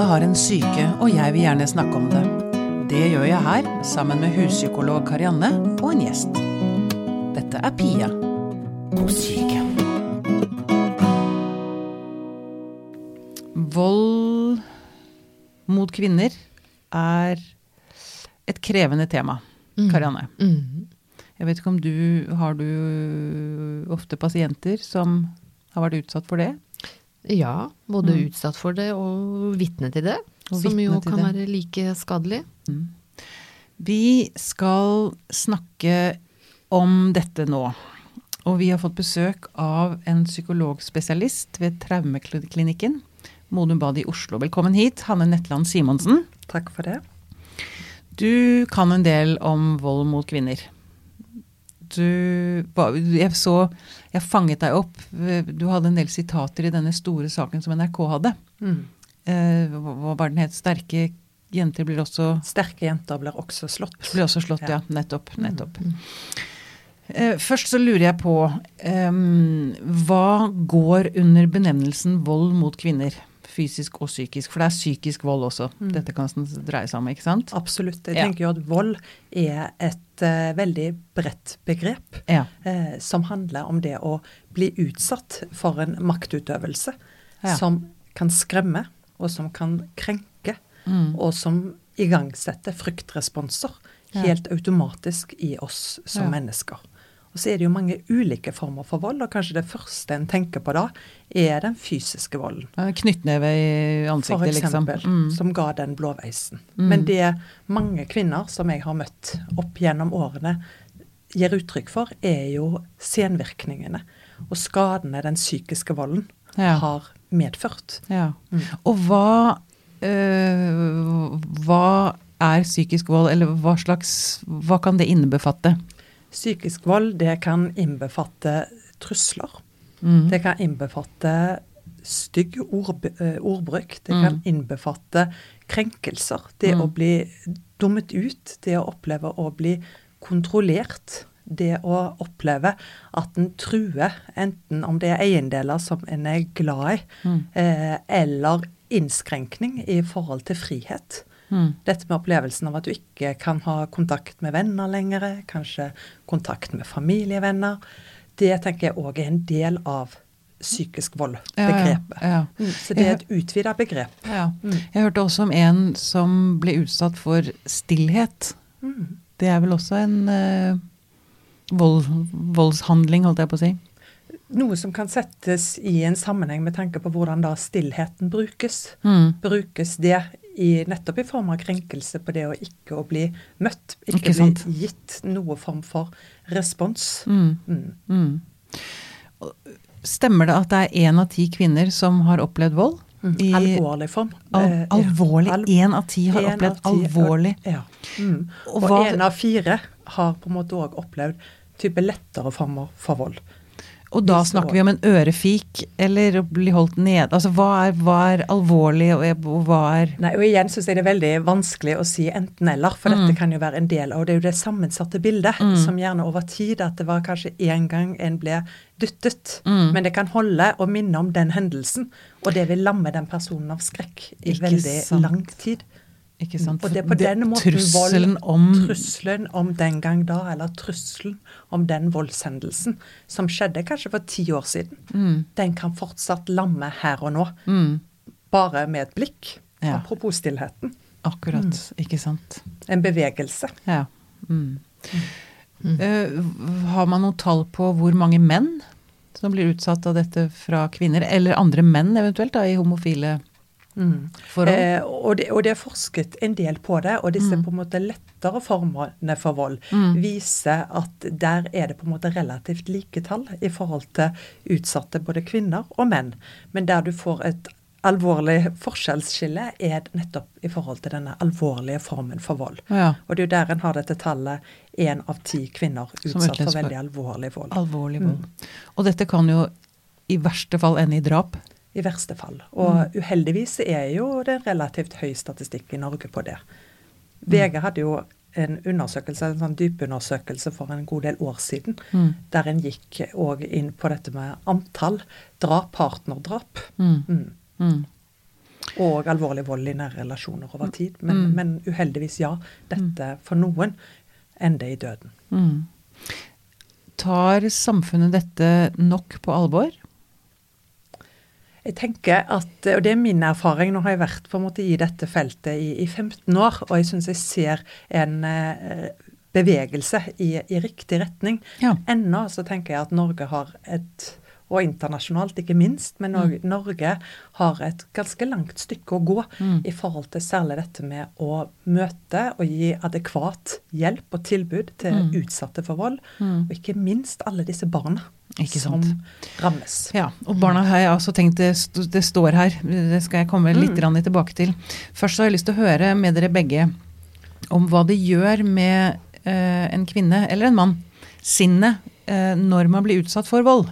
Alle har en syke, og jeg vil gjerne snakke om det. Det gjør jeg her, sammen med huspsykolog Karianne og en gjest. Dette er Pia på syke. Vold mot kvinner er et krevende tema, Karianne. Mm. Jeg vet ikke om du Har du ofte pasienter som har vært utsatt for det? Ja, både Mm. utsatt for det og vitne til det. Og som jo kan det. være like skadelig. Vi skal snakke om dette nå. Og vi har fått besøk av en psykologspesialist ved Traumeklinikken, Modum Bad i Oslo. Velkommen hit, Hanne Netland Simonsen. Takk for det. Du kan en del om vold mot kvinner. Du Jeg så Jeg fanget deg opp. Du hadde en del sitater i denne store saken som NRK hadde. Mm. Eh, Hva var den het? Sterke jenter blir også Sterke jenter blir også slått. Blir også slått, ja. Ja. Nettopp. Mm. nettopp. Mm. først så lurer jeg på um, Hva går under benevnelsen vold mot kvinner? Fysisk og psykisk. For det er psykisk vold også. Mm. Dette kan dreie seg om, ikke sant? Absolutt. Jeg Ja. tenker jo at vold er et uh, veldig bredt begrep Ja. uh, som handler om det å bli utsatt for en maktutøvelse Ja. som kan skremme, og som kan krenke, Mm. og som igangsetter fryktresponser helt automatisk i oss som mennesker. Og så er det jo mange ulike former for vold, og kanskje det første en tenker på da, er den fysiske volden. En Knyttneve i For ansiktet, liksom. Mm. som ga den blåveisen. Mm. Men det mange kvinner som jeg har møtt opp gjennom årene gir uttrykk for, er jo senvirkningene og skadene den psykiske volden Ja. har medført. Ja. Mm. Og hva øh, Hva er psykisk vold, eller hva slags Hva kan det innebefatte? Psykisk vold det kan innbefatte trusler. Mm. Det kan innbefatte stygg ord, eh, ordbruk. Det Mm. kan innbefatte krenkelser. Det Mm. å bli dummet ut. Det å oppleve å bli kontrollert. Det å oppleve at en truer, enten om det er eiendeler som en er glad i, Mm. eh, eller innskrenkning i forhold til frihet. Mm. Dette med opplevelsen av at du ikke kan ha kontakt med venner lenger, kanskje kontakt med familievenner, det tenker jeg òg er en del av psykisk vold-begrepet. Ja, ja. Mm, Så det er et utvida begrep. Ja. Mm. Jeg hørte også om en som ble utsatt for stillhet. Mm. Det er vel også en uh, vold, voldshandling, holdt jeg på å si. Noe som kan settes i en sammenheng med tanke på hvordan da stillheten brukes. Mm. Brukes det i, nettopp i form av krenkelse på det å ikke å bli møtt, ikke, Ikke bli gitt noe form for respons. Mm. Mm. Mm. Stemmer det at det er én av ti kvinner som har opplevd vold? Mm. I- Alvorlig form. Al Eh, alvorlig? Al- Én av ti har opplevd ti- alvorlig. Ja. Mm. Og én av fire har på en måte òg opplevd type lettere former for vold. Og da snakker vi om en ørefik eller å bli holdt nede. Altså hva er, hva er alvorlig, og hva er Nei, og igjen syns jeg det er veldig vanskelig å si enten-eller, for Mm. dette kan jo være en del av det er jo det sammensatte bildet, Mm. som gjerne over tid at det var kanskje én gang en ble dyttet. Mm. Men det kan holde å minne om den hendelsen, og det vil lamme den personen av skrekk i Ikke veldig sant. lang tid. Ikke sant? Og det er på den måten Trusselen om trusselen om den gang da, eller trusselen om den voldshendelsen som skjedde kanskje for ti år siden, mm, den kan fortsatt lamme her og nå, mm, bare med et blikk. Ja. Apropos stillheten. Akkurat. Mm. Ikke sant. En bevegelse. Ja. Eh, har man noe tall på hvor mange menn som blir utsatt av dette fra kvinner, eller andre menn eventuelt, da, i homofile forhold? Eh, og, det, og det er forsket en del på det, og disse Mm. på en måte lettere formene for vold Mm. viser at der er det på en måte relativt like tall i forhold til utsatte både kvinner og menn. Men der du får et alvorlig forskjellsskille, er nettopp i forhold til denne alvorlige formen for vold. ja. Og det er jo der en har dette tallet én av ti kvinner utsatt for veldig alvorlig vold. Alvorlig Mm. vold. Og dette kan jo i verste fall ende i drap. I verste fall. Og uheldigvis er jo det relativt høy statistikk i Norge på det. VG hadde jo en undersøkelse, en sånn dypundersøkelse for en god del år siden, Mm. der en gikk òg inn på dette med antall drap, partnerdrap. Mm. Mm. Mm. Og alvorlig vold i nære relasjoner over tid. Men, Mm. men uheldigvis, ja. Dette for noen ender i døden. Mm. Tar samfunnet dette nok på alvor? Jeg tenker at, og det er min erfaring, nå har jeg vært på en måte i dette feltet i, i 15 år, og jeg syns jeg ser en eh, bevegelse i, i riktig retning. Ja. Ennå så tenker jeg at Norge har et, og internasjonalt ikke minst, men Norge, Norge har et ganske langt stykke å gå Mm. i forhold til særlig dette med å møte og gi adekvat hjelp og tilbud til Mm. utsatte for vold, Mm. og ikke minst alle disse barna Ikke som sant. rammes. Ja, og barna har jeg også tenkt det, det står her, det skal jeg komme litt mm. tilbake til. Først så har jeg lyst til å høre med dere begge om hva det gjør med eh, en kvinne eller en mann, sinnet, eh, når man blir utsatt for vold.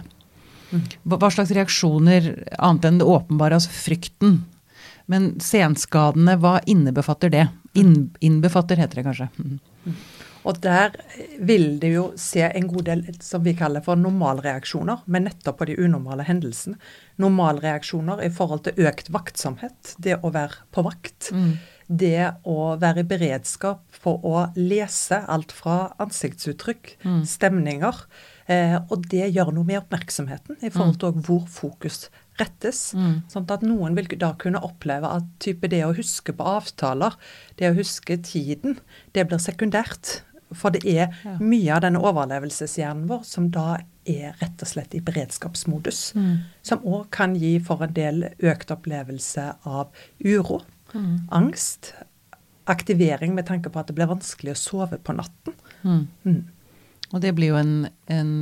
Hva, hva slags reaksjoner, annet enn det åpenbare, altså frykten. Men senskadene, hva innebefatter det? Inn, innbefatter, heter det kanskje. Mm. Og der vil det jo se en god del som vi kaller for normalreaksjoner, men nettopp på de unormale hendelsene. Normalreaksjoner i forhold til økt vaktsomhet, det å være på vakt. Mm. Det å være i beredskap for å lese alt fra ansiktsuttrykk, Mm. stemninger. Eh, og det gjør noe med oppmerksomheten i forhold til hvor fokus rettes. Mm. Sånn at noen vil da kunne oppleve at type det å huske på avtaler, det å huske tiden, det blir sekundært. For det er Ja. mye av denne overlevelseshjernen vår som da er rett og slett i beredskapsmodus. Mm. Som òg kan gi for en del økt opplevelse av uro, Mm. angst, aktivering med tanke på at det blir vanskelig å sove på natten. Mm. Mm. Og det blir jo en, en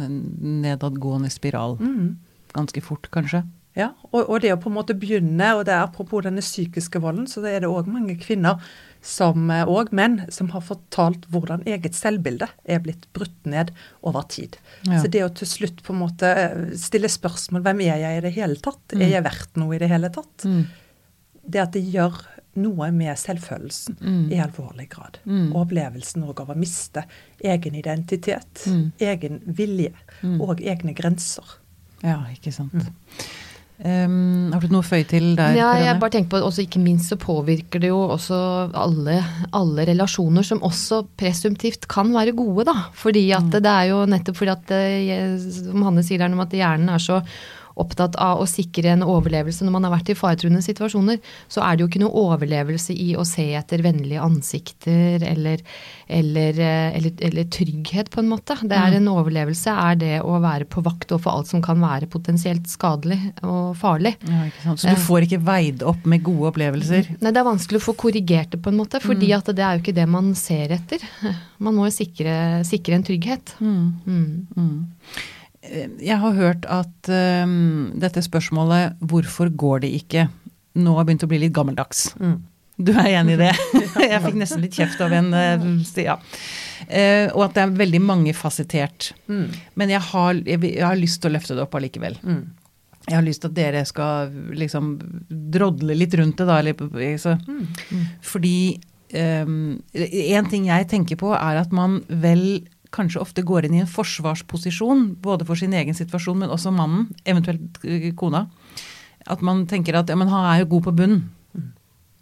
nedadgående spiral. Mm. Ganske fort, kanskje. Ja, og, og det å på en måte begynne, og det er apropos denne psykiske volden, så er det òg mange kvinner som, òg menn som har fortalt hvordan eget selvbilde er blitt brutt ned over tid. Ja. Så det å til slutt på en måte eh, stille spørsmål hvem er jeg i det hele tatt, Mm. er jeg verdt noe i det hele tatt, Mm. det at det gjør noe med selvfølelsen Mm. i alvorlig grad. Mm. Og opplevelsen òg av å miste egen identitet, Mm. egen vilje Mm. og egne grenser. Ja, ikke sant. Um, har du noe føye til der? Ja, jeg bare tenker på, også Ikke minst så påvirker det jo også alle, alle relasjoner som også presumptivt kan være gode. da. Fordi at det er jo nettopp fordi at, eh, som Hanne sier der, om at hjernen er så opptatt av å sikre en overlevelse når man har vært i faretruende situasjoner, så er det jo ikke noe overlevelse i å se etter vennlige ansikter eller, eller, eh, eller, eller trygghet, på en måte. Det er en overlevelse er det å være på vakt overfor alt som kan være potensielt skadelig og farlig. Ja. Så du får ikke veid opp med gode opplevelser? Nei, det er vanskelig å få korrigert det på en måte, fordi Mm. at det er jo ikke det man ser etter. Man må jo sikre, sikre en trygghet. Mm. Mm. Mm. Eh, Jeg har hørt at um, dette spørsmålet 'hvorfor går det ikke?' nå har begynt å bli litt gammeldags. Mm. Du er enig i det? Jeg fikk nesten litt kjeft av en Stia. Uh. Eh, Og at det er veldig mangefasettert. Mm. Men jeg har, jeg, jeg har lyst til å løfte det opp allikevel. Mm. Jeg har lyst til at dere skal liksom drodle litt rundt det, da. Eller, så, Mm. fordi um, en ting jeg tenker på, er at man vel kanskje ofte går inn i en forsvarsposisjon, både for sin egen situasjon, men også mannen, eventuelt eh, kona. At man tenker at ja, men han er jo god på bunn.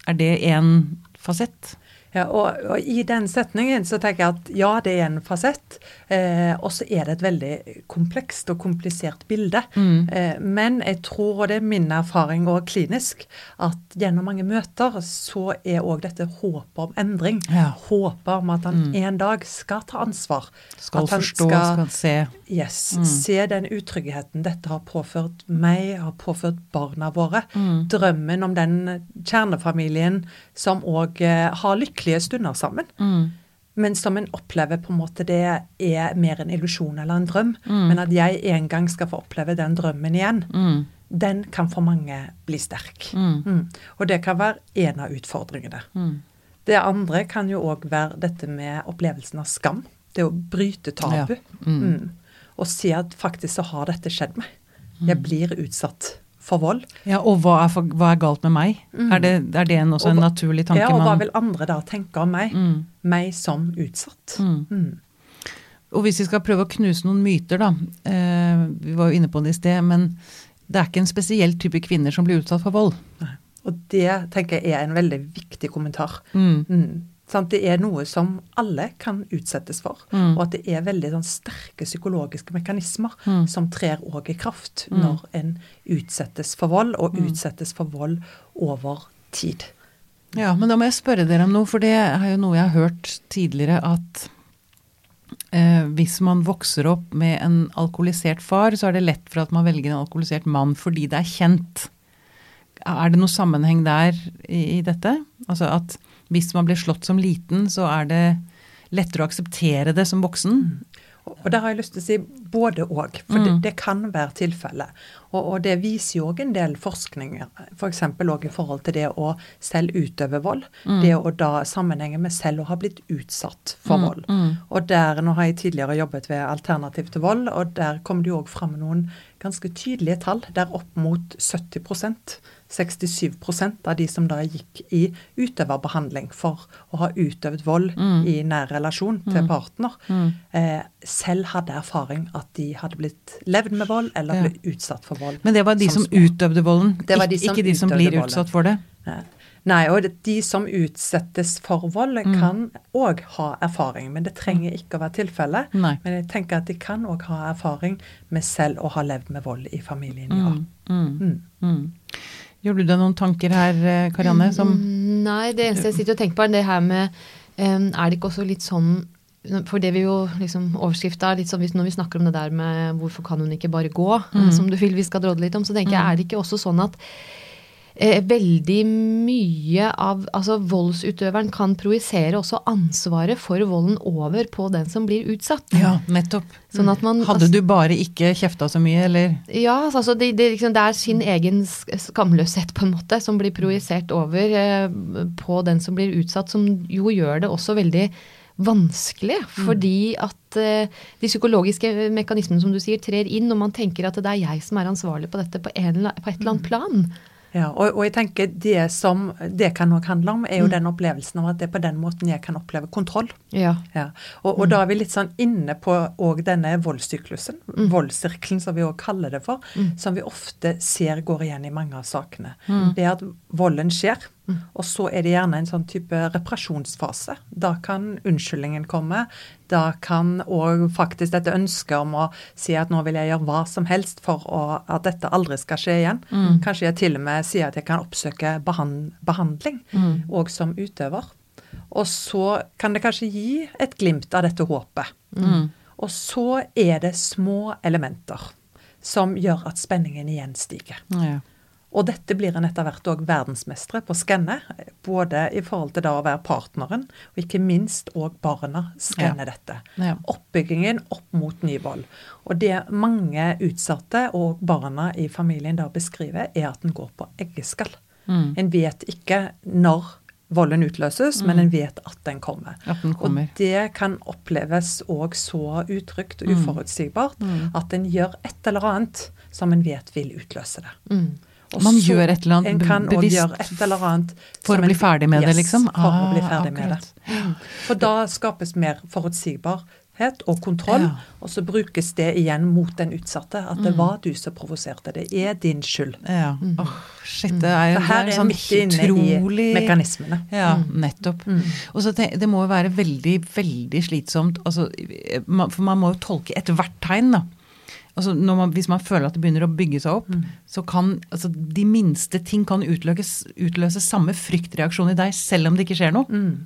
Er det en fasett? Ja, og, og i den setningen så tenker jeg at ja, det er en fasett, eh, og så er det et veldig komplekst og komplisert bilde. Mm. Eh, men jeg tror, og det er min erfaring og klinisk, at gjennom mange møter så er òg dette håpet om endring. Ja. Håpet om at han Mm. en dag skal ta ansvar. Skal forstå, skal- skal se. Yes, Mm. Se den utryggheten dette har påført meg, har påført barna våre. Mm. Drømmen om den kjernefamilien som òg eh, har lykkelige stunder sammen. Mm. Men som en opplever på en måte det er mer en illusjon eller en drøm. Mm. Men at jeg en gang skal få oppleve den drømmen igjen, Mm. den kan for mange bli sterk. Mm. Mm. Og det kan være en av utfordringene. Mm. Det andre kan jo òg være dette med opplevelsen av skam. Det å bryte tabu. Ja. Og se at faktisk så har dette skjedd meg. Jeg blir utsatt for vold. Ja, og hva er, for, hva er galt med meg? Mm. Er, det, er det en, også Og en naturlig tanke Ja, og hva vil andre da tenke om meg? mm. Meg som utsatt. Mm. Mm. Og hvis vi skal prøve å knuse noen myter, da. Eh, vi var jo inne på det i sted, men det er ikke en spesiell type kvinner som blir utsatt for vold. Nei. Og det tenker jeg er en veldig viktig kommentar. Mm. Sant? Det er noe som alle kan utsettes for. Mm. Og at det er veldig sånn, sterke psykologiske mekanismer Mm. som trer òg i kraft Mm. når en utsettes for vold, og Mm. utsettes for vold over tid. Ja, men da må jeg spørre dere om noe, for det er jo noe jeg har hørt tidligere, at eh, hvis man vokser opp med en alkoholisert far, så er det lett for at man velger en alkoholisert mann fordi det er kjent. Er det noe sammenheng der i, i dette? Altså at hvis man blir slått som liten, så er det lettere å akseptere det som voksen? Og der har jeg lyst til å si både og, for det, Mm. det kan være tilfellet. Og, og det viser jo òg en del forskninger, f.eks. For òg i forhold til det å selv utøve vold. Mm. Det å da sammenhenge med selv å ha blitt utsatt for Mm, vold. mm. Og der, Nå har jeg tidligere jobbet ved Alternativ til vold, og der kom det jo òg fram noen ganske tydelige tall. Der opp mot 70 67% av de som da gikk i utøverbehandling for å ha utøvd vold Mm. i nær relasjon til Mm. partner, Mm. eh, selv hadde erfaring at de hadde blitt levd med vold eller Ja. blitt utsatt for vold. Men det var de som, som utøvde volden, Det var de som ikke de som blir volden. utsatt for det? Nei. Nei, og de som utsettes for vold, Mm. kan òg ha erfaring. Men det trenger ikke å være tilfellet. Men jeg tenker at de kan òg ha erfaring med selv å ha levd med vold i familien. Ja. mm, Mm. mm. Gjør du deg noen tanker her, eh, Karianne? Som Mm, Nei, det eneste jeg sitter og tenker på, er det her med Er det ikke også litt sånn for det vi jo liksom Overskrifta litt sånn når vi snakker om det der med hvorfor kan hun ikke bare gå, Mm. som du vil vi skal drodle litt om, så tenker jeg Mm. er det ikke også sånn at eh, veldig mye av Altså voldsutøveren kan projisere også ansvaret for volden over på den som blir utsatt. Ja, nettopp. Sånn at man Hadde du bare ikke kjefta så mye, eller? Ja, altså det, det, liksom, det er sin egen skamløshet på en måte som blir projisert over eh, på den som blir utsatt, som jo gjør det også veldig vanskelig. Fordi at eh, de psykologiske mekanismene som du sier, trer inn, og man tenker at det er jeg som er ansvarlig på dette på, en, på et eller annet plan. Ja, og, og jeg tenker det som det kan nok handle om, er jo Mm. den opplevelsen av at det er på den måten jeg kan oppleve kontroll. Ja. Ja. Og, og da er vi litt sånn inne på òg denne voldssyklusen, Mm. voldssirkelen som vi òg kaller det for, Mm. som vi ofte ser går igjen i mange av sakene. Mm. Det er at volden skjer, Mm. og så er det gjerne en sånn type reparasjonsfase. Da kan unnskyldningen komme. Da kan òg faktisk dette ønsket om å si at nå vil jeg gjøre hva som helst for å, at dette aldri skal skje igjen. Mm. Kanskje jeg til og med sier at jeg kan oppsøke behand behandling Mm. som utøver. Og så kan det kanskje gi et glimt av dette håpet. Mm. Og så er det små elementer som gjør at spenningen igjen stiger. Ja. Og dette blir en etter hvert òg verdensmestre på å skanne. Både i forhold til da å være partneren, og ikke minst òg barna skanner dette. Ja. Oppbyggingen opp mot ny vold. Og det mange utsatte og barna i familien da beskriver, er at den går på eggeskall. Mm. En vet ikke når volden utløses, men Mm. en vet at den kommer. At den kommer. Og det kan oppleves òg så utrygt og Mm. uforutsigbart Mm. at en gjør et eller annet som en vet vil utløse det. Mm. Man så- gjør et eller annet En kan òg bevisst gjøre et eller annet For å bli ferdig med det, Yes, liksom? For å bli Ah, ferdig med det. For da skapes mer forutsigbarhet og kontroll, Ja. og så brukes det igjen mot den utsatte. At det Mm. var du som provoserte. Det er din skyld. Ja. Mm. Oh, shit, det er, Så her det er sånn en inne utrolig mekanismene. Ja, Mm. nettopp. Mm. Og så tenk, Det må jo være veldig, veldig slitsomt. Altså, man, for man må jo tolke ethvert tegn, da. Altså, når man, hvis man føler at det begynner å bygge seg opp, Mm. så kan altså, de minste ting kan utløse, utløse samme fryktreaksjon i deg, selv om det ikke skjer noe. Mm.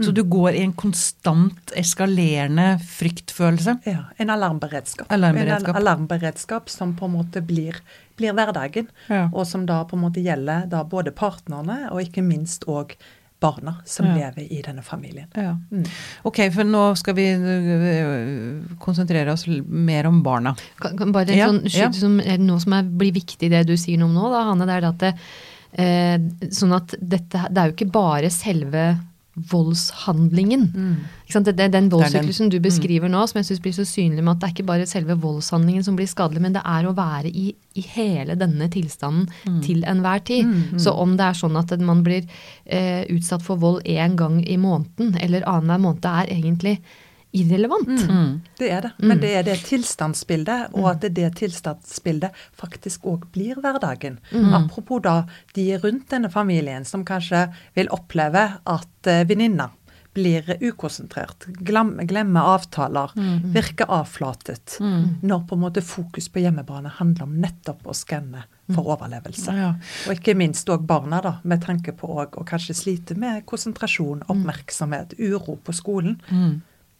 Så du går i en konstant eskalerende fryktfølelse. Ja, En alarmberedskap. Alarmberedskap. En alarmberedskap som på en måte blir, blir hverdagen. Ja. Og som da på en måte gjelder da både partnerne og ikke minst òg barna som Ja. lever i denne familien. Ja. Mm. Ok, for nå skal vi øh, konsentrere oss mer om barna. Kan, kan bare Ja, sånn, skyld som, er noe som er, blir viktig i det du sier noe om nå, da, Hanne, det er at det, eh, sånn at dette, det er jo ikke bare selve voldshandlingen. Mm. Det, det den voldssyklusen du beskriver nå, som jeg syns blir så synlig med at det er ikke bare selve voldshandlingen som blir skadelig, men det er å være i, i hele denne tilstanden Mm. til enhver tid. Mm. Så om det er sånn at man blir eh, utsatt for vold én gang i måneden eller annenhver måned, det er egentlig irrelevant. Mm. Det er det. Mm. Men det er det tilstandsbildet, og at det, det tilstandsbildet faktisk òg blir hverdagen. Mm. Apropos da de rundt denne familien som kanskje vil oppleve at uh, venninna blir ukonsentrert, glemmer avtaler, Mm. virker avflatet. Når på en måte fokus på hjemmebane handler om nettopp å skanne for overlevelse. Ja. Og ikke minst òg barna, da, med tanke på å kanskje slite med konsentrasjon, oppmerksomhet, uro på skolen.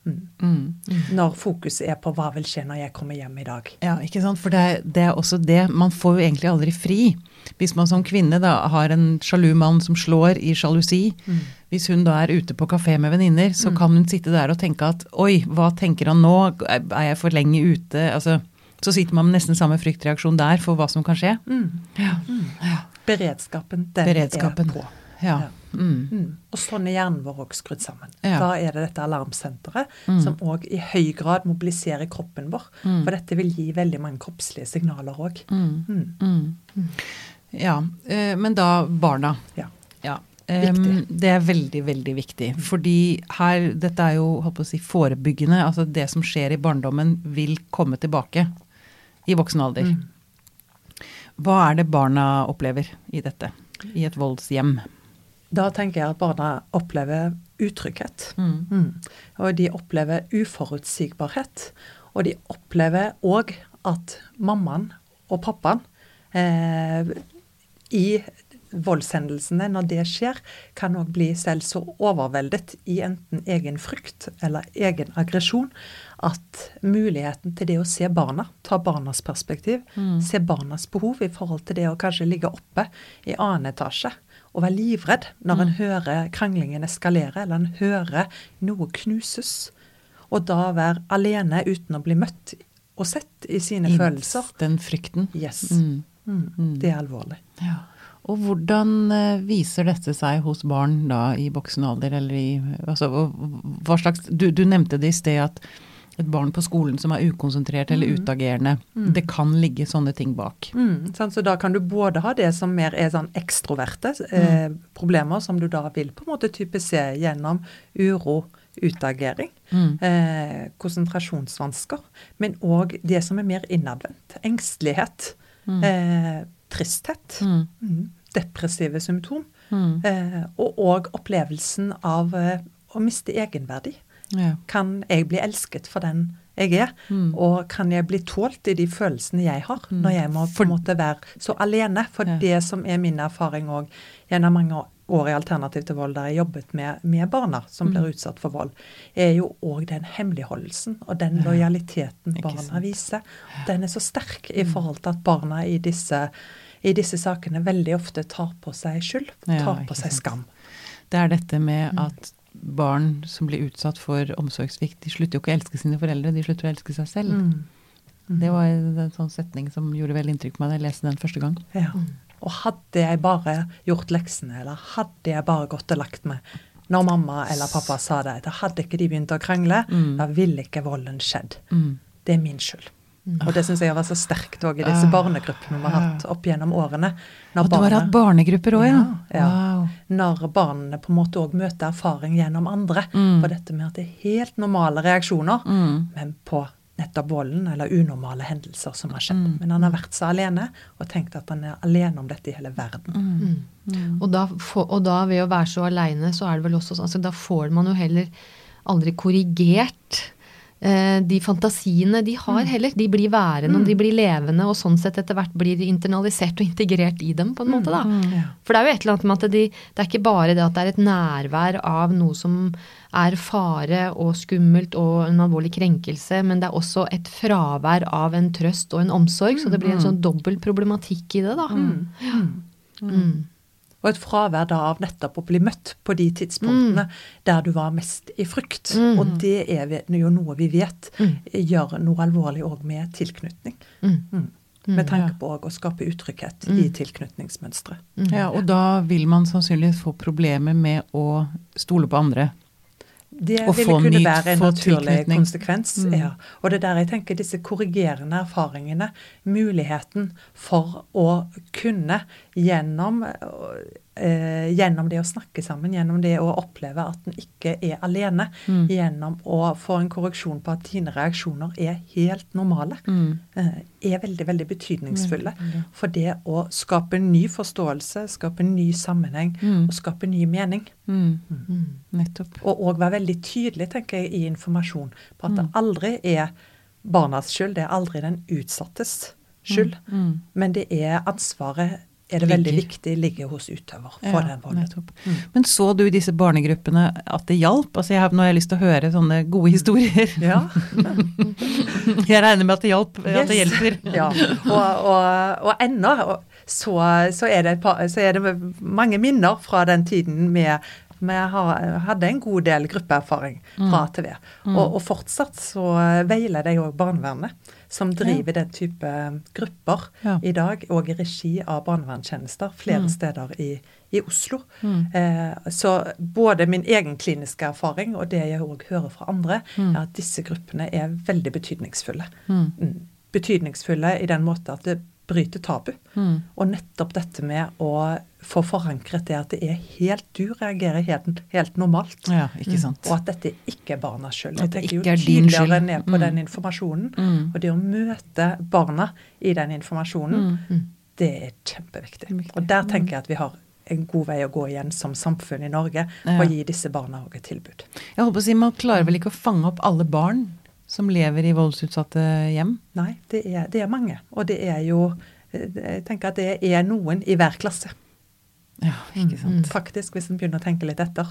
Mm. Mm. Mm. Når fokuset er på hva vil skje når jeg kommer hjem i dag. Ja, ikke sant? For det det er også det. Man får jo egentlig aldri fri. Hvis man som kvinne da har en sjalu mann som slår i sjalusi, hvis hun da er ute på kafé med venninner, så kan hun sitte der og tenke at oi, hva tenker han nå, er jeg for lenge ute? Altså, så sitter man med nesten samme fryktreaksjon der for hva som kan skje. Ja. ja. Beredskapen, den Beredskapen. er på. ja. Ja. Mm. Mm. Og sånn er hjernen vår òg skrudd sammen. Ja. Da er det dette alarmsenteret Mm. som òg i høy grad mobiliserer kroppen vår. For dette vil gi veldig mange kroppslige signaler òg. Ja, eh, men da barna. Ja. Ja. Viktig. Det er veldig, veldig viktig. Fordi her, dette er jo på å si, forebyggende. Altså det som skjer i barndommen, vil komme tilbake i voksen alder. Mm. Hva er det barna opplever i dette? I et voldshjem? Da tenker jeg at barna opplever utrygghet. Mm. Mm. Og de opplever uforutsigbarhet. Og de opplever òg at mammaen og pappaen eh, i voldshendelsene, når det skjer, kan òg bli selv så overveldet i enten egen frykt eller egen aggresjon at muligheten til det å se barna, ta barnas perspektiv, Mm. se barnas behov i forhold til det å kanskje ligge oppe i annen etasje og være livredd når en hører kranglingen eskalere, eller en hører noe knuses, og da være alene uten å bli møtt og sett i sine I følelser. Den frykten. Yes. Mm. Mm. Mm. Det er alvorlig. Ja. Og hvordan eh, viser dette seg hos barn da i voksen alder, eller i altså, hva slags du, du nevnte det i sted at et barn på skolen som er ukonsentrert eller Mm. utagerende, Mm. det kan ligge sånne ting bak. Mm. Så da kan du både ha det som mer er sånn ekstroverte eh, problemer, som du da vil på en måte type se gjennom uro, utagering, Mm. eh, konsentrasjonsvansker, men òg det som er mer innadvendt. Engstelighet, Mm. eh, tristhet, Mm. mm, depressive symptom, Mm. eh, og òg opplevelsen av eh, å miste egenverdi. Ja. Kan jeg bli elsket for den jeg er? Mm. Og kan jeg bli tålt i de følelsene jeg har, Mm. når jeg må på en måte være så alene? For Ja. det som er min erfaring òg gjennom mange år i Alternativ til vold, der jeg jobbet med, med barna som Mm. blir utsatt for vold, er jo òg den hemmeligholdelsen og den Ja. lojaliteten barna. Mm. viser. Den er så sterk i forhold til at barna i disse, i disse sakene veldig ofte tar på seg skyld, tar på seg sant. skam. Det er dette med Mm. at barn som blir utsatt for omsorgssvikt, de slutter jo ikke å elske sine foreldre, de slutter å elske seg selv. Mm. Det var en sånn setning som gjorde veldig inntrykk på meg da jeg leste den første gang. Ja. Og hadde jeg bare gjort leksene, eller hadde jeg bare gått og lagt meg når mamma eller pappa sa det, da hadde ikke de begynt å krangle, Mm. da ville ikke volden skjedd. Mm. Det er min skyld. Og det syns jeg har vært så sterkt òg i disse Ah. barnegruppene vi har hatt opp gjennom årene. Når Og du har hatt barnegrupper òg, ja? Ja. Wow. Når barna på en måte òg møter erfaring gjennom andre Mm. på dette med at det er helt normale reaksjoner, Mm. men på nettopp volden eller unormale hendelser som har skjedd. Mm. Men han har vært så alene og tenkt at han er alene om dette i hele verden. Mm. Mm. Og da, for, og da ved å være så aleine, så er det vel også sånn altså Da får man jo heller aldri korrigert de fantasiene de har heller. De blir værende, og de blir levende, og sånn sett etter hvert blir de internalisert og integrert i dem, på en måte, da. For det er jo et eller annet med at de, det er ikke bare det at det er et nærvær av noe som er fare og skummelt og en alvorlig krenkelse, men det er også et fravær av en trøst og en omsorg, så det blir en sånn dobbel problematikk i det, da. Mm. Mm. Mm. Og et fravær da av nettopp å bli møtt på de tidspunktene der du var mest i frykt. Mm. Og det er jo noe vi vet Mm. gjør noe alvorlig òg med tilknytning. Mm. Mm. Med tanke på å skape utrygghet i tilknytningsmønstre. Mm. Ja, og da vil man sannsynligvis få problemer med å stole på andre. Det vil ville kunne være en naturlig konsekvens. Mm. Ja. Og det er der jeg tenker disse korrigerende erfaringene, muligheten for å kunne gjennom eh, gjennom det å snakke sammen, gjennom det å oppleve at en ikke er alene, Mm. gjennom å få en korreksjon på at dine reaksjoner er helt normale, Mm. eh, er veldig, veldig betydningsfulle. Veldig. For det å skape ny forståelse, skape ny sammenheng Mm. og skape ny mening. Mm. Mm. Nettopp. Og òg være veldig tydelig tenker jeg, i informasjon på at det Mm. aldri er barnas skyld, det er aldri den utsattes skyld. Mm. Men det er ansvaret er det veldig viktig ligger hos utøver for Ja, den volden. Mm. Men så du i disse barnegruppene at det hjalp? Altså jeg har, nå har jeg lyst til å høre sånne gode historier. Ja. Jeg regner med at det hjalp, at det hjelper. ja. Og, og, og ennå så, så, er par- så er det mange minner fra den tiden med vi har, hadde en god del gruppeerfaring fra ATV. Mm. Og, og fortsatt så veileder jeg òg barnevernet, som driver den type grupper Ja. i dag, og i regi av barnevernstjenester flere Mm. steder i, i Oslo. Mm. Eh, så både min egen kliniske erfaring og det jeg òg hører fra andre, Mm. er at disse gruppene er veldig betydningsfulle. Mm. Mm. Betydningsfulle i den måte at det bryter tabu. Mm. Og nettopp dette med å få forankret det at det er helt Du reagerer helt, helt normalt. Ja, ikke sant. Og at dette ikke er barnas skyld. At Jeg det tenker ikke jo er skyld. ned på Mm. den informasjonen. Mm. Og det å møte barna i den informasjonen, Mm. det er kjempeviktig. Og der tenker jeg at vi har en god vei å gå igjen som samfunn i Norge å gi disse barna òg et tilbud. Jeg håper å si, Man klarer vel ikke å fange opp alle barn som lever i voldsutsatte hjem? Nei, det er, det er mange. Og det er jo eh, Jeg tenker at det er noen i hver klasse. Ja, ikke sant. Faktisk, hvis en begynner å tenke litt etter.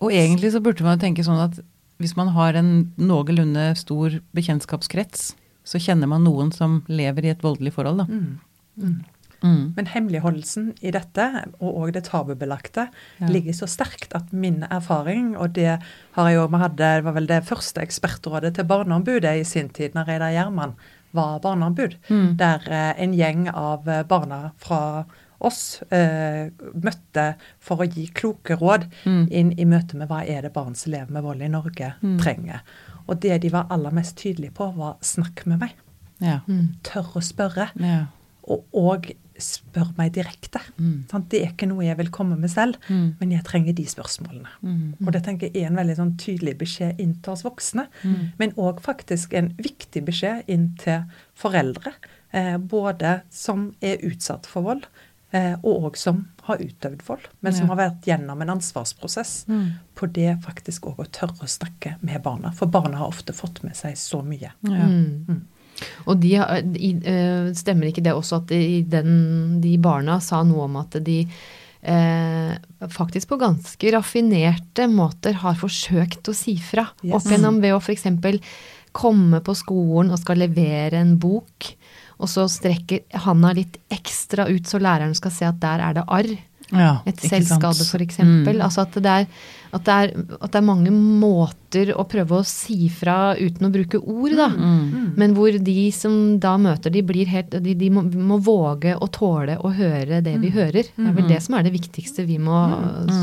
Og egentlig så burde man tenke sånn at hvis man har en noenlunde stor bekjentskapskrets, så kjenner man noen som lever i et voldelig forhold, da. Mm. Mm. Mm. Men hemmeligholdelsen i dette, og òg det tabubelagte, Ja. ligger så sterkt at min erfaring, og det har jeg òg vi hadde, det var vel det første ekspertrådet til Barneombudet i sin tid, når Reidar Gjerman var barneombud, Mm. der eh, en gjeng av eh, barna fra oss eh, møtte for å gi kloke råd Mm. inn i møte med hva er det barn som lever med vold i Norge, Mm. trenger. Og det de var aller mest tydelige på, var 'snakk med meg'. Ja. Mm. Tør å spørre. ja. Og, og spør meg direkte. Mm. Det er ikke noe jeg vil komme med selv, Mm. men jeg trenger de spørsmålene. Mm. Og det tenker jeg er en veldig sånn tydelig beskjed inn til oss voksne, Mm. men òg faktisk en viktig beskjed inn til foreldre. Eh, både som er utsatt for vold, eh, og òg som har utøvd vold, men som Ja. har vært gjennom en ansvarsprosess Mm. på det faktisk òg å tørre å snakke med barna. For barna har ofte fått med seg så mye. Ja. Og de, i, eh, stemmer ikke det også at de, den, de barna sa noe om at de eh, faktisk på ganske raffinerte måter har forsøkt å si fra. Yes. Opp gjennom ved å f.eks. komme på skolen og skal levere en bok, og så strekker handa litt ekstra ut så læreren skal se at der er det arr. Ja, Et selvskade, f.eks. Mm. Altså at det, er, at, det er, at det er mange måter å prøve å si fra uten å bruke ord, da. Mm. Men hvor de som da møter de, blir helt De, de må, må våge å tåle å høre det vi hører. Det er vel det som er det viktigste vi må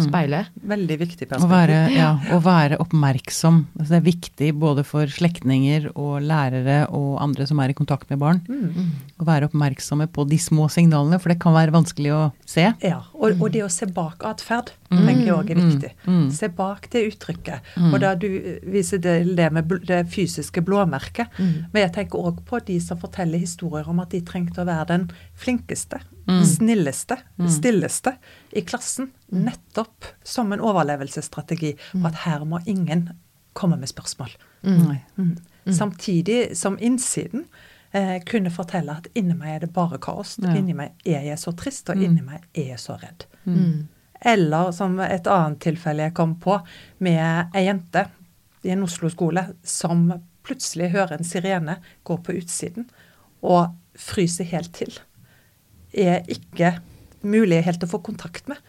speile. Veldig viktig Å være, ja, å være oppmerksom. Altså det er viktig både for slektninger og lærere og andre som er i kontakt med barn. Mm. Å være oppmerksomme på de små signalene, for det kan være vanskelig å se. Ja, og, og det å se bak atferd tenker jeg òg er viktig. Mm. Se bak det uttrykket. Mm. Og da du viser til det med det fysiske blåmerket. Mm. Men jeg tenker òg på de som forteller historier om at de trengte å være den flinkeste, Mm. snilleste, stilleste i klassen. Nettopp som en overlevelsesstrategi. Og at her må ingen komme med spørsmål. Mm. Samtidig som innsiden eh, kunne fortelle at inni meg er det bare kaos. Ja. Inni meg er jeg så trist, og inni meg er jeg så redd. Mm. Eller som et annet tilfelle jeg kom på, med ei jente i en Oslo-skole som plutselig hører en sirene gå på utsiden og fryser helt til. Er ikke mulig helt å få kontakt med.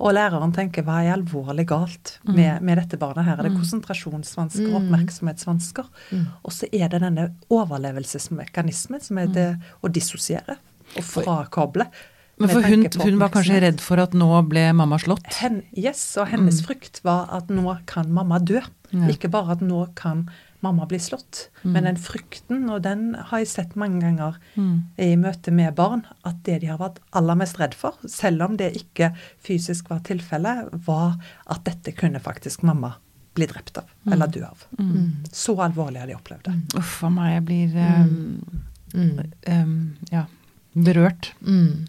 Og læreren tenker hva er alvorlig galt med, med dette barnet? Her er det konsentrasjonsvansker, oppmerksomhetsvansker. Og så er det denne overlevelsesmekanismen som er det å dissosiere og frakoble. Men for hun, hun var kanskje redd for at nå ble mamma slått? Hen, yes, og hennes frykt var at nå kan mamma dø. Ja. Ikke bare at nå kan mamma bli slått. Mm. Men den frykten, og den har jeg sett mange ganger Mm. i møte med barn, at det de har vært aller mest redd for, selv om det ikke fysisk var tilfellet, var at dette kunne faktisk mamma bli drept av, eller dø av. Mm. Så alvorlig har de opplevd det. Uff a meg, jeg blir um, Mm. um, ja, berørt. Mm.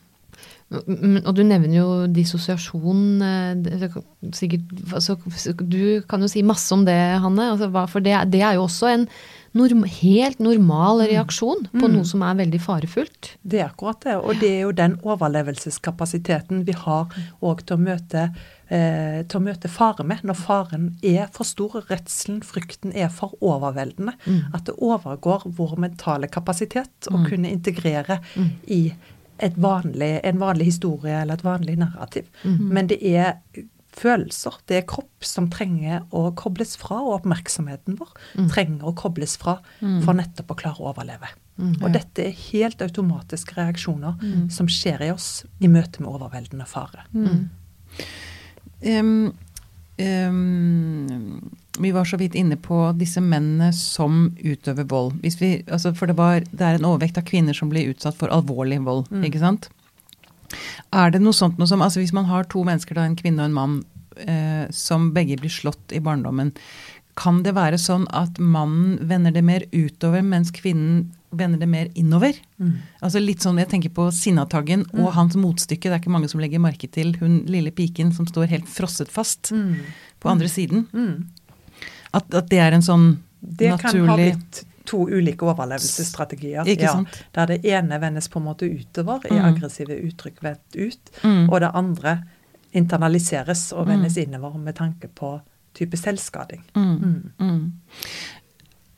Mm, Og du nevner jo dissosiasjon. eh, Sikkert, altså, du kan jo si masse om det, Hanne. Altså, for det, det er jo også en norm, helt normal reaksjon på Mm. noe som er veldig farefullt. Det er akkurat det. Og det er jo den overlevelseskapasiteten vi har òg til å møte eh, til å møte fare med, når faren er for stor, redselen, frykten er for overveldende. At det overgår vår mentale kapasitet å kunne integrere i et vanlig, en vanlig historie eller et vanlig narrativ. Men det er følelser, det er kropp som trenger å kobles fra, og oppmerksomheten vår trenger å kobles fra for nettopp å klare å overleve. Og dette er helt automatiske reaksjoner som skjer i oss i møte med overveldende fare. Um, um, vi var så vidt inne på disse mennene som utøver vold. Hvis vi, altså for det, var, det er en overvekt av kvinner som blir utsatt for alvorlig vold, ikke sant? Er det noe sånt noe som altså Hvis man har to mennesker, da, en kvinne og en mann, eh, som begge blir slått i barndommen, kan det være sånn at mannen vender det mer utover, mens kvinnen vender det mer innover? Altså litt sånn, Jeg tenker på Sinnataggen og hans motstykke. Det er ikke mange som legger merke til hun lille piken som står helt frosset fast på andre siden. Mm. At, at det er en sånn Det kan ha naturlig blitt to ulike overlevelsesstrategier. Ikke ja? Der det ene vendes på en måte utover i Mm. aggressive uttrykk vendt ut, Mm. og det andre internaliseres og vendes innover med tanke på type selvskading. Mm. Mm.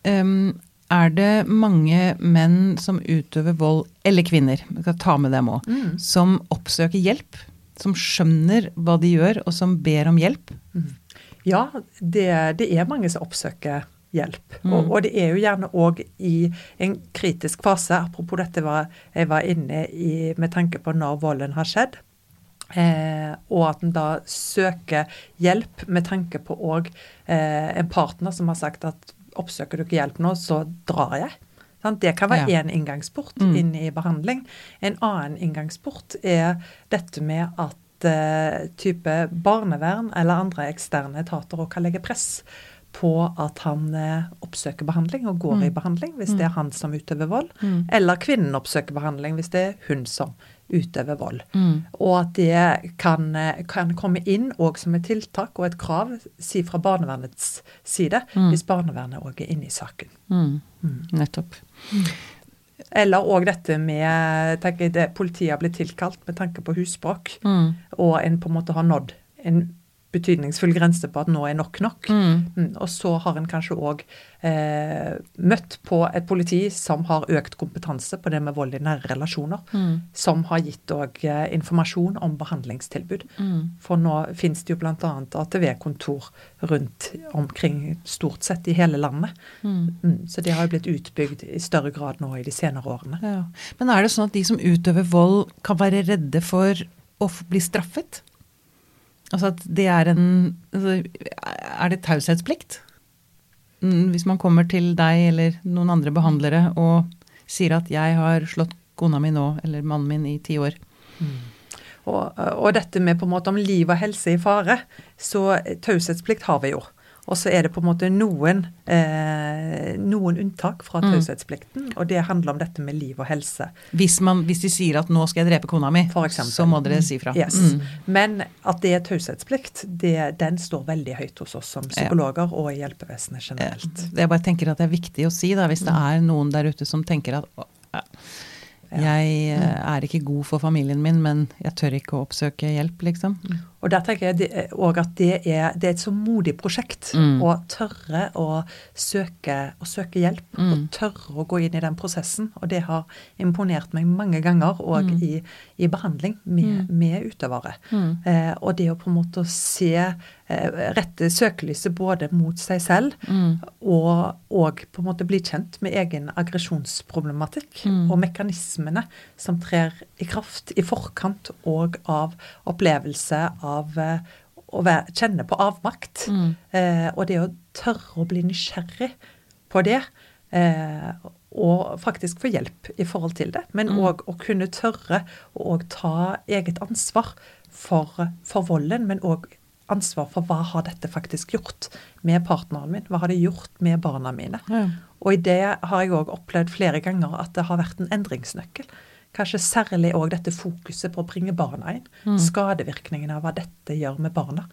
Um, er det mange menn som utøver vold, eller kvinner, vi skal ta med dem òg, Mm. som oppsøker hjelp? Som skjønner hva de gjør, og som ber om hjelp? Ja, det, det er mange som oppsøker hjelp. Mm. Og, og det er jo gjerne òg i en kritisk fase, apropos dette var, jeg var inne i med tanke på når volden har skjedd. Eh, og at en da søker hjelp med tanke på òg eh, en partner som har sagt at oppsøker du ikke hjelp nå, så drar jeg. Sånn? Det kan være Ja. inngangsport Mm. inn i behandling. En annen inngangsport er dette med at type barnevern eller andre eksterne etater òg kan legge press på at han eh, oppsøker behandling og går i behandling hvis det er han som utøver vold, Mm. eller kvinnen oppsøker behandling hvis det er hun som utøver vold. Mm. Og at det kan, eh, kan komme inn òg som et tiltak og et krav, si fra barnevernets side, Mm. hvis barnevernet òg er inne i saken. Mm. Nettopp. Eller òg dette med tenker jeg, det, Politiet har blitt tilkalt med tanke på husbråk, Mm. og en på en måte har nådd en betydningsfull grense på at nå er nok nok. Mm. Mm, og så har en kanskje òg eh, møtt på et politi som har økt kompetanse på det med vold i nære relasjoner. Mm. Som har gitt òg eh, informasjon om behandlingstilbud. Mm. For nå finnes det jo bl.a. ATV-kontor rundt omkring stort sett i hele landet. Mm. Mm, så det har jo blitt utbygd i større grad nå i de senere årene. Ja. Men er det sånn at de som utøver vold, kan være redde for å bli straffet? Altså at det er en altså, Er det taushetsplikt? Mm, Hvis man kommer til deg eller noen andre behandlere og sier at 'jeg har slått kona mi nå', eller mannen min i ti år. Og, og dette med på en måte om liv og helse i fare, så taushetsplikt har vi jo. Og så er det på en måte noen, eh, noen unntak fra Mm. og det handler om dette med liv og helse. Hvis, man, hvis de sier at 'nå skal jeg drepe kona mi', For så må dere si fra. Yes. Mm. Men at det er taushetsplikt, den står veldig høyt hos oss som psykologer og i hjelpevesenet generelt. Jeg bare tenker at det er viktig å si, da, hvis det er noen der ute som tenker at «Å, ja, jeg eh, er ikke god for familien min, men jeg tør ikke å oppsøke hjelp, liksom. Og der tenker jeg òg at det er, det er et så modig prosjekt Mm. å tørre å søke, å søke hjelp. Mm. Og tørre å gå inn i den prosessen. Og det har imponert meg mange ganger òg Mm. i, i behandling med, med utøvere. Mm. Eh, og det å på en måte se eh, rette søkelyset både mot seg selv Mm. og, og på en måte bli kjent med egen aggresjonsproblematikk Mm. og mekanismene som trer i kraft i forkant og av opplevelse av eh, å være, kjenne på avmakt. Mm. Eh, og det å tørre å bli nysgjerrig på det. Eh, og faktisk få hjelp i forhold til det. Men òg å kunne tørre å ta eget ansvar for, for volden, men òg ansvar for hva har dette faktisk gjort med partneren min? Hva har det gjort med barna mine? Ja. Og i det har jeg òg opplevd flere ganger at det har vært en endringsnøkkel. Kanskje særlig òg dette fokuset på å bringe barna inn. Skadevirkningene av hva dette gjør med barna.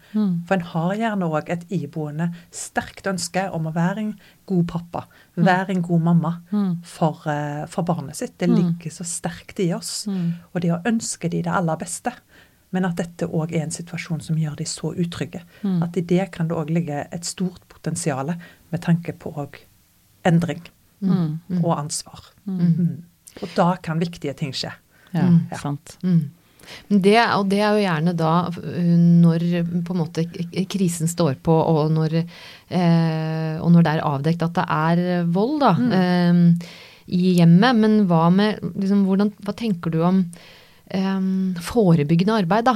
For en har gjerne òg et iboende sterkt ønske om å være en god pappa. Være en god mamma for, eh, for barnet sitt. Det ligger så sterkt i oss. Og det å ønske de det aller beste. Men at dette òg er en situasjon som gjør de så utrygge. At i det kan det òg ligge et stort potensial med tanke på òg endring og ansvar. Mm. Og da kan viktige ting skje. Ja, Ja. sant. Mm. Det, og det er jo gjerne da øh, når på en måte krisen står på, og når, eh, og når det er avdekt at det er vold da, eh, i hjemmet. Men hva med liksom, hvordan, Hva tenker du om eh, forebyggende arbeid, da?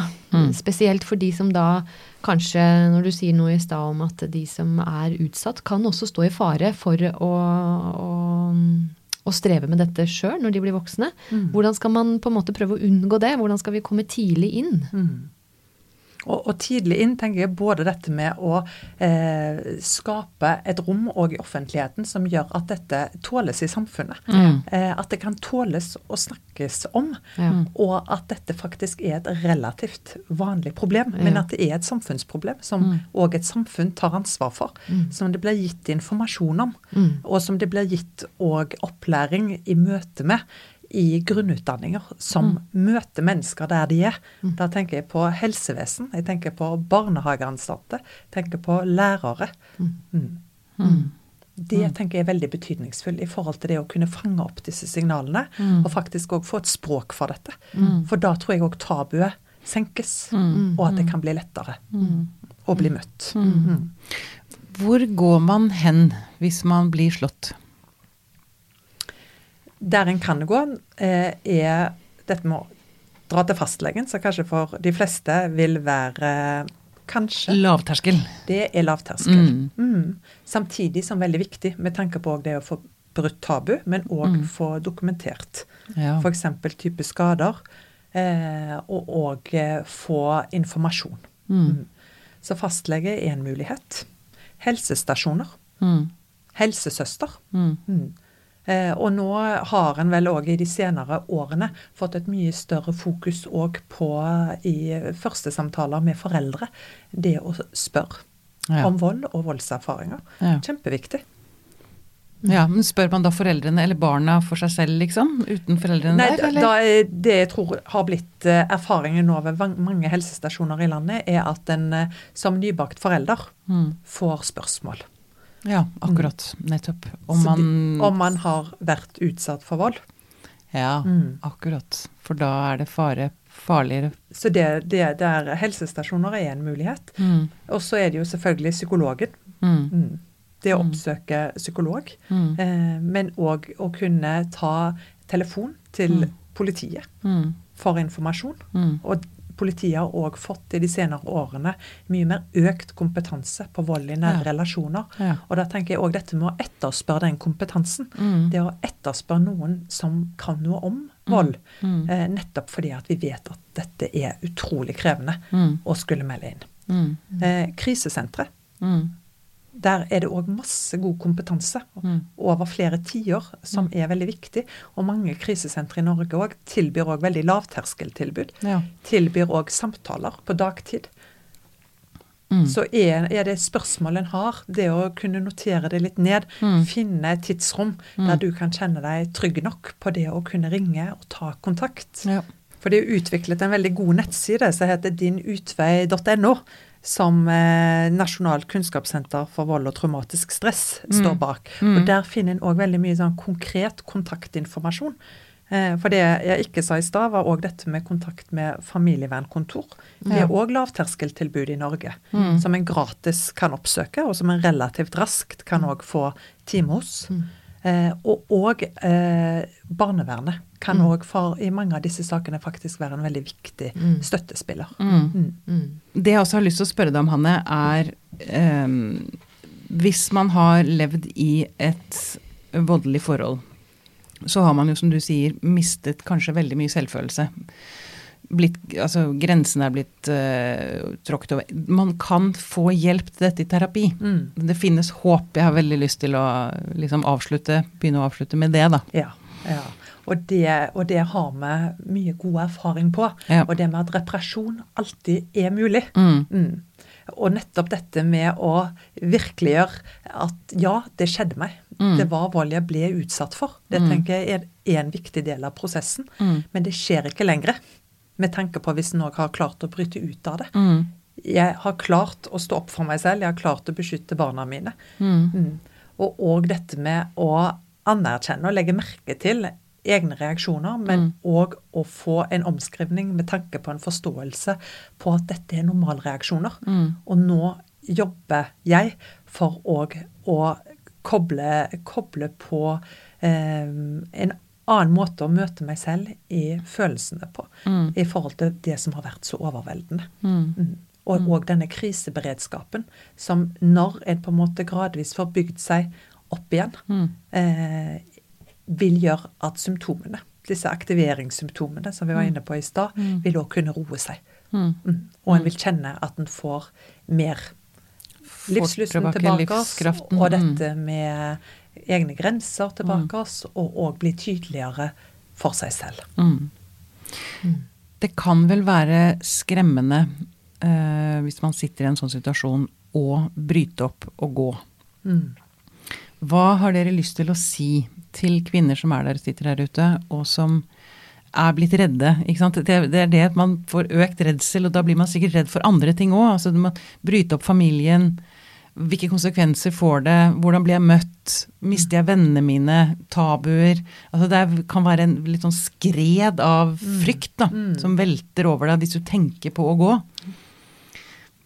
Spesielt for de som da kanskje, når du sier noe i stad om at de som er utsatt, kan også stå i fare for å, å, å streve med dette sjøl når de blir voksne. Hvordan skal man på en måte prøve å unngå det? Hvordan skal vi komme tidlig inn? Og, og tidlig inn tenker jeg både dette med å eh, skape et rom òg i offentligheten som gjør at dette tåles i samfunnet. Eh, at det kan tåles å snakkes om. Ja. Og at dette faktisk er et relativt vanlig problem. Men at det er et samfunnsproblem som òg et samfunn tar ansvar for. Som det blir gitt informasjon om. Og som det blir gitt òg opplæring i møte med i grunnutdanninger som møter mennesker der de er. Da tenker jeg på helsevesen, jeg tenker på barnehageansatte, jeg tenker på lærere. Mm. Det tenker jeg er veldig betydningsfullt i forhold til det å kunne fange opp disse signalene, og faktisk òg få et språk for dette. For da tror jeg òg tabuet senkes, og at det kan bli lettere å bli møtt. Mm. Hvor går man hen hvis man blir slått? Der en kan gå, eh, er dette med å dra til fastlegen, som kanskje for de fleste vil være Kanskje. Lavterskel. Det er lavterskel. Mm. Samtidig som veldig viktig med tanke på det å få brutt tabu, men òg få dokumentert Ja. f.eks. type skader, eh, og òg eh, få informasjon. Mm. Så fastlege er en mulighet. Helsestasjoner. Mm. Helsesøster. Mm. Eh, og nå har en vel òg i de senere årene fått et mye større fokus òg på i første samtaler med foreldre, det å spørre Ja. om vold og voldserfaringer. Ja. Kjempeviktig. ja, men spør man da foreldrene eller barna for seg selv, liksom? Uten foreldrene Nei, der, eller? da det jeg tror har blitt eh, erfaringen nå ved mange helsestasjoner i landet, er at en eh, som nybakt forelder Mm. får spørsmål. Ja, akkurat. Nettopp. Om man de, om man har vært utsatt for vold. Ja, Mm. akkurat. For da er det fare farligere. Så det, det der helsestasjoner er en mulighet. Mm. Og så er det jo selvfølgelig psykologen. Mm. Mm. Det å oppsøke psykolog. Mm. Eh, men òg å kunne ta telefon til politiet Mm. for informasjon. Mm. Og politiet har òg fått i de senere årene mye mer økt kompetanse på vold i nære Ja. relasjoner. Ja. Og da tenker jeg òg dette med å etterspørre den kompetansen. Mm. Det å etterspørre noen som kan noe om vold. Mm. Eh, nettopp fordi at vi vet at dette er utrolig krevende Mm. å skulle melde inn. Mm. Eh, krisesentre. Mm. Der er det òg masse god kompetanse Mm. over flere tiår som er veldig viktig. Og mange krisesentre i Norge òg tilbyr òg veldig lavterskeltilbud. Ja. Tilbyr òg samtaler på dagtid. Mm. Så er, er det spørsmål en har, det å kunne notere det litt ned, Mm. finne et tidsrom der du kan kjenne deg trygg nok på det å kunne ringe og ta kontakt. Ja. For det er utviklet en veldig god nettside som heter dinutvei.no, som eh, Nasjonalt kunnskapssenter for vold og traumatisk stress står bak. Mm. Og der finner en òg veldig mye sånn konkret kontaktinformasjon. Eh, for det jeg ikke sa i stad, var òg dette med kontakt med familievernkontor. Det er òg lavterskeltilbud i Norge, Mm. som en gratis kan oppsøke, og som en relativt raskt kan òg få time hos. Eh, og òg eh, barnevernet kan òg for i mange av disse sakene faktisk være en veldig viktig støttespiller. Mm. Mm. Mm. Det jeg også har lyst til å spørre deg om, Hanne, er ehm, Hvis man har levd i et voldelig forhold, så har man jo, som du sier, mistet kanskje veldig mye selvfølelse. Blitt, altså, Grensen er blitt uh, tråkket over. Man kan få hjelp til dette i terapi. Mm. Det finnes håp. Jeg har veldig lyst til å liksom, avslutte, begynne å avslutte med det, da. Ja, ja. Og det, og det har vi mye god erfaring på. Ja. Og det med at reparasjon alltid er mulig. Mm. Mm. Og nettopp dette med å virkeliggjøre at ja, det skjedde meg. Mm. Det var vold jeg ble utsatt for. Det Mm. tenker jeg er, en viktig del av prosessen. Mm. Men det skjer ikke lenger. Med tanke på hvis en òg har klart å bryte ut av det. Mm. Jeg har klart å stå opp for meg selv, jeg har klart å beskytte barna mine. Mm. Mm. Og òg dette med å anerkjenne og legge merke til egne reaksjoner, men Mm. òg å få en omskrivning med tanke på en forståelse på at dette er normalreaksjoner. Mm. Og nå jobber jeg for òg å koble, koble på eh, en annen måte å møte meg selv i følelsene på, Mm. i forhold til det som har vært så overveldende. Mm. Mm. Og, og denne kriseberedskapen som når en på en måte gradvis får bygd seg opp igjen, Mm. eh, vil gjøre at symptomene, disse aktiveringssymptomene som vi var inne på i stad, Mm. vil òg kunne roe seg. Mm. Mm. Og en vil kjenne at en får mer livslysten tilbake og Mm. dette med egne grenser tilbake oss, og òg bli tydeligere for seg selv. Mm. Det kan vel være skremmende eh, hvis man sitter i en sånn situasjon, å bryte opp og gå. Mm. Hva har dere lyst til å si til kvinner som er der, sitter der ute, og som er blitt redde? Det, det er det at man får økt redsel, og da blir man sikkert redd for andre ting òg. Altså, må bryte opp familien. Hvilke konsekvenser får det? Hvordan blir jeg møtt? Mister jeg vennene mine? Tabuer? Altså det kan være en litt sånn skred av frykt da, Mm. som velter over deg hvis du tenker på å gå.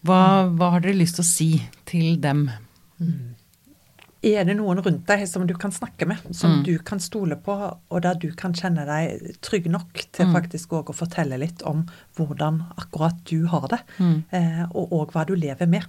Hva, hva har dere lyst til å si til dem? Er det noen rundt deg som du kan snakke med, som Mm. du kan stole på, og der du kan kjenne deg trygg nok til Mm. faktisk òg å fortelle litt om hvordan akkurat du har det, Mm. eh, og òg hva du lever med?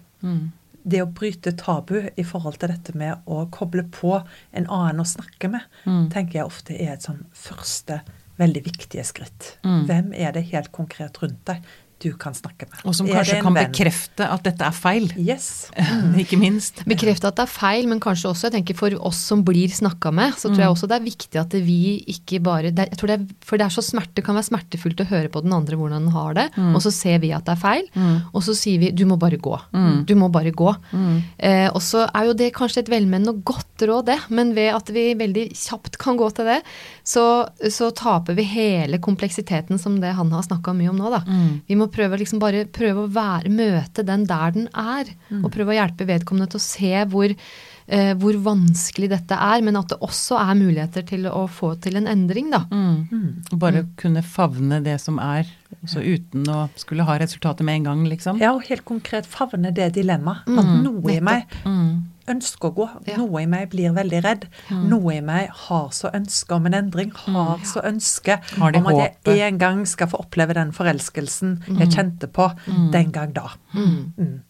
Det å bryte tabu i forhold til dette med å koble på en annen å snakke med, Mm. tenker jeg ofte er et sånn første veldig viktige skritt. Mm. Hvem er det helt konkret rundt deg du kan snakke med? Og som kanskje kan venn? bekrefte at dette er feil. Yes. Ikke minst. Bekrefte at det er feil, men kanskje også jeg tenker for oss som blir snakka med, så tror jeg også det er viktig at vi ikke bare det, jeg tror det er, For det er så smerte, kan være smertefullt å høre på den andre hvordan den har det, og så ser vi at det er feil, og så sier vi du må bare gå. Du må bare gå. Eh, og så er jo det kanskje et velmenende og godt råd, det, men ved at vi veldig kjapt kan gå til det, så, så taper vi hele kompleksiteten som det han har snakka mye om nå, da. Vi må prøve liksom bare prøve å være, møte den der den er, og prøve å hjelpe vedkommende til å se hvor, eh, hvor vanskelig dette er, men at det også er muligheter til å få til en endring, da. Mm. Og Bare kunne favne det som er, så uten å skulle ha resultatet med en gang, liksom. Ja, og helt konkret favne det dilemmaet. Mm, At noe i meg Mm. Ønsker å gå. Ja. Noe i meg blir veldig redd. Noe i meg har så ønske om en endring. Har så ønske Har om at håpet. jeg en gang skal få oppleve den forelskelsen jeg kjente på den gang da. Mm.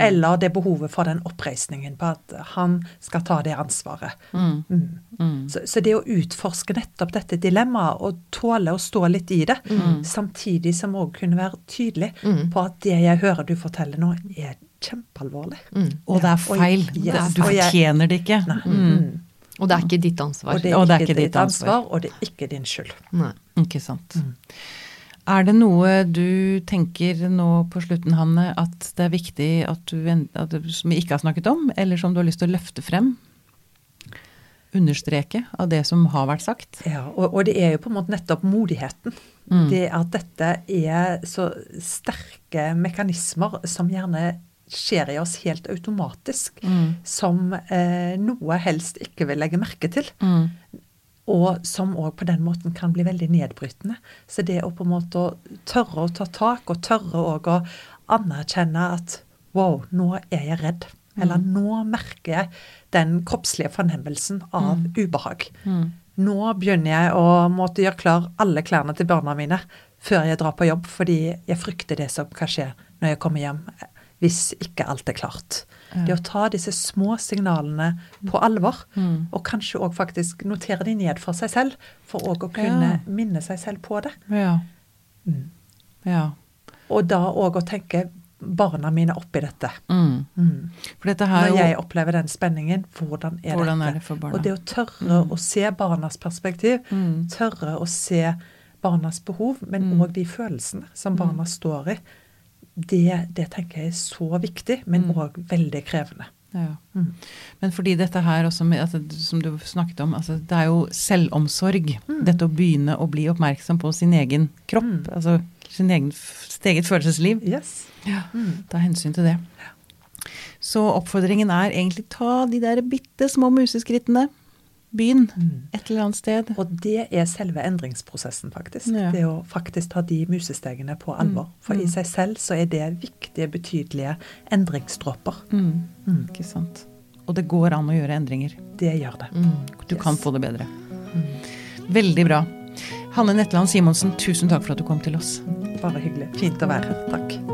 Eller det behovet for den oppreisningen på at han skal ta det ansvaret. Mm. Mm. Mm. Så, så det å utforske nettopp dette dilemmaet og tåle å stå litt i det, Mm. samtidig som òg kunne være tydelig Mm. på at det jeg hører du forteller nå, er kjempealvorlig. Mm. Og det er feil. og- yes, Du fortjener det ikke. Mm. Mm. Og det er ikke ditt ansvar. Og det er, Og det ikke, ditt ansvar, og det er ikke din skyld. Nei. Ikke sant. Er det noe du tenker nå på slutten, Hanne, at det er viktig at du, at du som vi ikke har snakket om, eller som du har lyst til å løfte frem? Understreke av det som har vært sagt? Ja, og, og det er jo på en måte nettopp modigheten. Mm. Det at dette er så sterke mekanismer som gjerne skjer i oss helt automatisk, Mm. som eh, noe helst ikke vil legge merke til. Mm. Og som òg på den måten kan bli veldig nedbrytende. Så det å på en måte tørre å ta tak, og tørre òg å anerkjenne at wow, nå er jeg redd. Eller nå merker jeg den kroppslige fornemmelsen av ubehag. Mm. Nå begynner jeg å måtte gjøre klar alle klærne til barna mine før jeg drar på jobb, fordi jeg frykter det som kan skje når jeg kommer hjem. Hvis ikke alt er klart. Det å ta disse små signalene på alvor, Mm. og kanskje òg faktisk notere de ned for seg selv, for òg å kunne Ja. minne seg selv på det. Ja. Mm. ja. Og da òg å tenke barna mine oppi dette. Mm. Mm. For dette her Når jeg opplever den spenningen, hvordan er Hvordan dette? er det for barna? Og det å tørre å se barnas perspektiv, Mm. tørre å se barnas behov, men Mm. òg de følelsene som barna står i, det, det tenker jeg er så viktig, men Mm. veldig krevende. ja. Mm. Men fordi dette her også, med, altså, som du snakket om, altså, det er jo selvomsorg. Dette å begynne å bli oppmerksom på sin egen kropp. Mm. Altså sin egen, sitt eget følelsesliv. Yes. Ja. Mm. Ta hensyn til det. Så oppfordringen er egentlig ta de der bitte små museskrittene. Begynn Mm. et eller annet sted. Og det er selve endringsprosessen, faktisk. Ja. Det å faktisk ta de musestegene på alvor. For i seg selv så er det viktige, betydelige endringsdråper. Mm. Mm. Ikke sant. Og det går an å gjøre endringer. Det gjør det. Du Yes. kan få det bedre. Veldig bra. Hanne Netland Simonsen, tusen takk for at du kom til oss. Bare hyggelig. Fint å være her. Takk.